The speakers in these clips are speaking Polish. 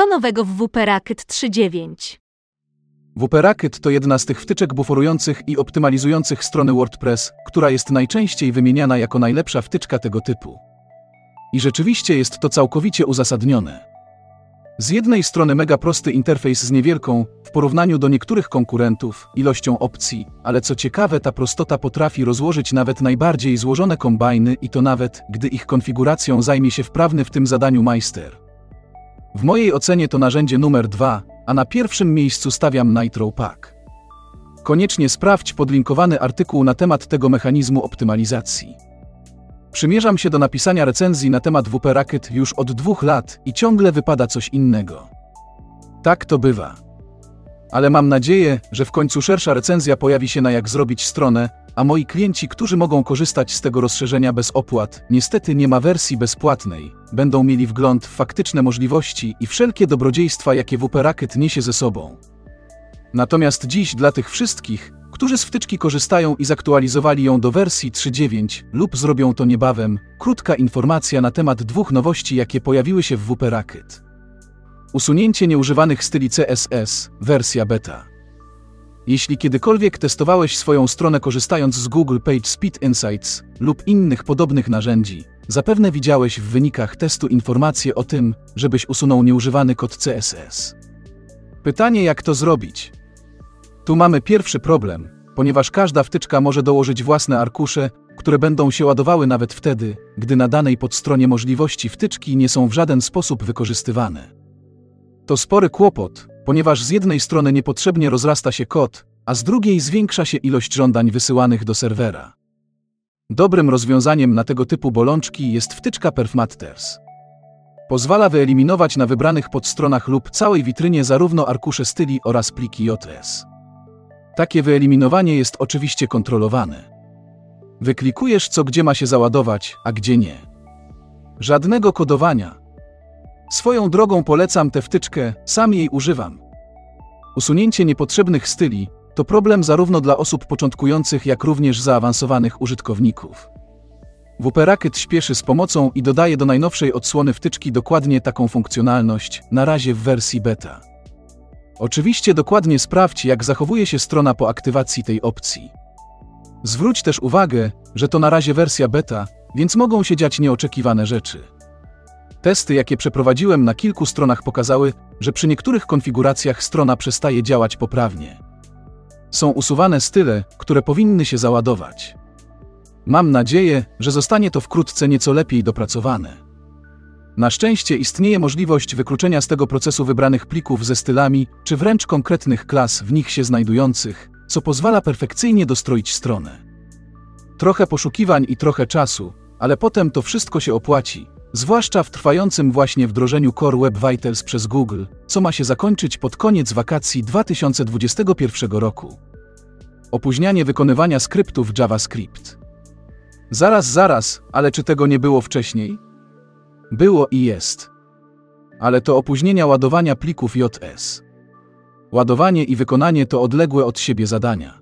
Co nowego w WP Racket 3.9? WP Racket to jedna z tych wtyczek buforujących i optymalizujących strony WordPress, która jest najczęściej wymieniana jako najlepsza wtyczka tego typu. I rzeczywiście jest to całkowicie uzasadnione. Z jednej strony mega prosty interfejs z niewielką, w porównaniu do niektórych konkurentów, ilością opcji, ale co ciekawe ta prostota potrafi rozłożyć nawet najbardziej złożone kombajny i to nawet, gdy ich konfiguracją zajmie się wprawny w tym zadaniu majster. W mojej ocenie to narzędzie numer dwa, a na pierwszym miejscu stawiam Nitro Pack. Koniecznie sprawdź podlinkowany artykuł na temat tego mechanizmu optymalizacji. Przymierzam się do napisania recenzji na temat WP Racket już od dwóch lat i ciągle wypada coś innego. Tak to bywa. Ale mam nadzieję, że w końcu szersza recenzja pojawi się na jak zrobić stronę, a moi klienci, którzy mogą korzystać z tego rozszerzenia bez opłat, niestety nie ma wersji bezpłatnej, będą mieli wgląd w faktyczne możliwości i wszelkie dobrodziejstwa, jakie WP Racket niesie ze sobą. Natomiast dziś dla tych wszystkich, którzy z wtyczki korzystają i zaktualizowali ją do wersji 3.9 lub zrobią to niebawem, krótka informacja na temat dwóch nowości, jakie pojawiły się w WP Racket. Usunięcie nieużywanych styli CSS, wersja beta. Jeśli kiedykolwiek testowałeś swoją stronę korzystając z Google Page Speed Insights lub innych podobnych narzędzi, zapewne widziałeś w wynikach testu informacje o tym, żebyś usunął nieużywany kod CSS. Pytanie jak to zrobić? Tu mamy pierwszy problem, ponieważ każda wtyczka może dołożyć własne arkusze, które będą się ładowały nawet wtedy, gdy na danej podstronie możliwości wtyczki nie są w żaden sposób wykorzystywane. To spory kłopot, ponieważ z jednej strony niepotrzebnie rozrasta się kod, a z drugiej zwiększa się ilość żądań wysyłanych do serwera. Dobrym rozwiązaniem na tego typu bolączki jest wtyczka Perfmatters. Pozwala wyeliminować na wybranych podstronach lub całej witrynie zarówno arkusze styli oraz pliki JS. Takie wyeliminowanie jest oczywiście kontrolowane. Wyklikujesz co gdzie ma się załadować, a gdzie nie. Żadnego kodowania. Swoją drogą polecam tę wtyczkę, sam jej używam. Usunięcie niepotrzebnych styli to problem zarówno dla osób początkujących, jak również zaawansowanych użytkowników. WP Racket śpieszy z pomocą i dodaje do najnowszej odsłony wtyczki dokładnie taką funkcjonalność, na razie w wersji beta. Oczywiście dokładnie sprawdź, jak zachowuje się strona po aktywacji tej opcji. Zwróć też uwagę, że to na razie wersja beta, więc mogą się dziać nieoczekiwane rzeczy. Testy, jakie przeprowadziłem na kilku stronach pokazały, że przy niektórych konfiguracjach strona przestaje działać poprawnie. Są usuwane style, które powinny się załadować. Mam nadzieję, że zostanie to wkrótce nieco lepiej dopracowane. Na szczęście istnieje możliwość wykluczenia z tego procesu wybranych plików ze stylami, czy wręcz konkretnych klas w nich się znajdujących, co pozwala perfekcyjnie dostroić stronę. Trochę poszukiwań i trochę czasu, ale potem to wszystko się opłaci, zwłaszcza w trwającym właśnie wdrożeniu Core Web Vitals przez Google, co ma się zakończyć pod koniec wakacji 2021 roku. Opóźnianie wykonywania skryptów JavaScript. Zaraz, zaraz, ale czy tego nie było wcześniej? Było i jest. Ale to opóźnienia ładowania plików JS. Ładowanie i wykonanie to odległe od siebie zadania.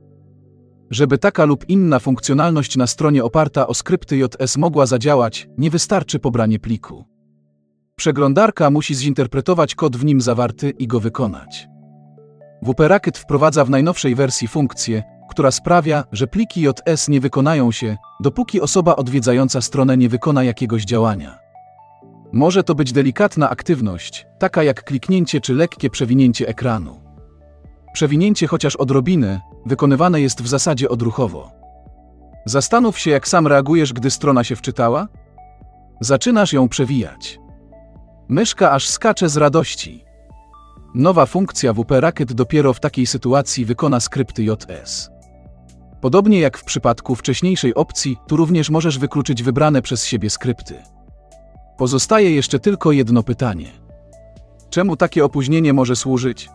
Żeby taka lub inna funkcjonalność na stronie oparta o skrypty JS mogła zadziałać, nie wystarczy pobranie pliku. Przeglądarka musi zinterpretować kod w nim zawarty i go wykonać. WP Racket wprowadza w najnowszej wersji funkcję, która sprawia, że pliki JS nie wykonają się, dopóki osoba odwiedzająca stronę nie wykona jakiegoś działania. Może to być delikatna aktywność, taka jak kliknięcie czy lekkie przewinięcie ekranu. Przewinięcie chociaż odrobinę, wykonywane jest w zasadzie odruchowo. Zastanów się, jak sam reagujesz, gdy strona się wczytała? Zaczynasz ją przewijać. Myszka aż skacze z radości. Nowa funkcja WP Racket dopiero w takiej sytuacji wykona skrypty JS. Podobnie jak w przypadku wcześniejszej opcji, tu również możesz wykluczyć wybrane przez siebie skrypty. Pozostaje jeszcze tylko jedno pytanie. Czemu takie opóźnienie może służyć?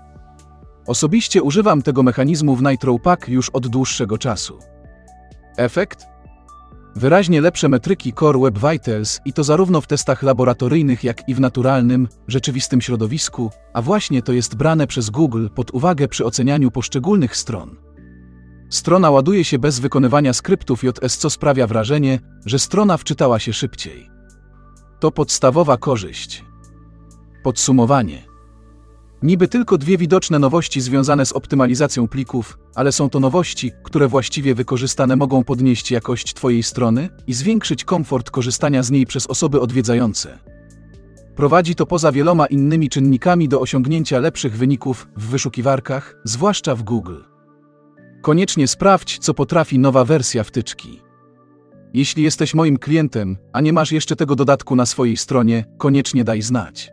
Osobiście używam tego mechanizmu w Nitro Pack już od dłuższego czasu. Efekt? Wyraźnie lepsze metryki Core Web Vitals i to zarówno w testach laboratoryjnych, jak i w naturalnym, rzeczywistym środowisku, a właśnie to jest brane przez Google pod uwagę przy ocenianiu poszczególnych stron. Strona ładuje się bez wykonywania skryptów JS, co sprawia wrażenie, że strona wczytała się szybciej. To podstawowa korzyść. Podsumowanie. Niby tylko dwie widoczne nowości związane z optymalizacją plików, ale są to nowości, które właściwie wykorzystane mogą podnieść jakość Twojej strony i zwiększyć komfort korzystania z niej przez osoby odwiedzające. Prowadzi to poza wieloma innymi czynnikami do osiągnięcia lepszych wyników w wyszukiwarkach, zwłaszcza w Google. Koniecznie sprawdź, co potrafi nowa wersja wtyczki. Jeśli jesteś moim klientem, a nie masz jeszcze tego dodatku na swojej stronie, koniecznie daj znać.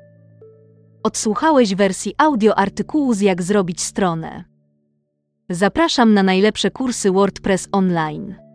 Odsłuchałeś wersji audio artykułu z Jak zrobić stronę. Zapraszam na najlepsze kursy WordPress online.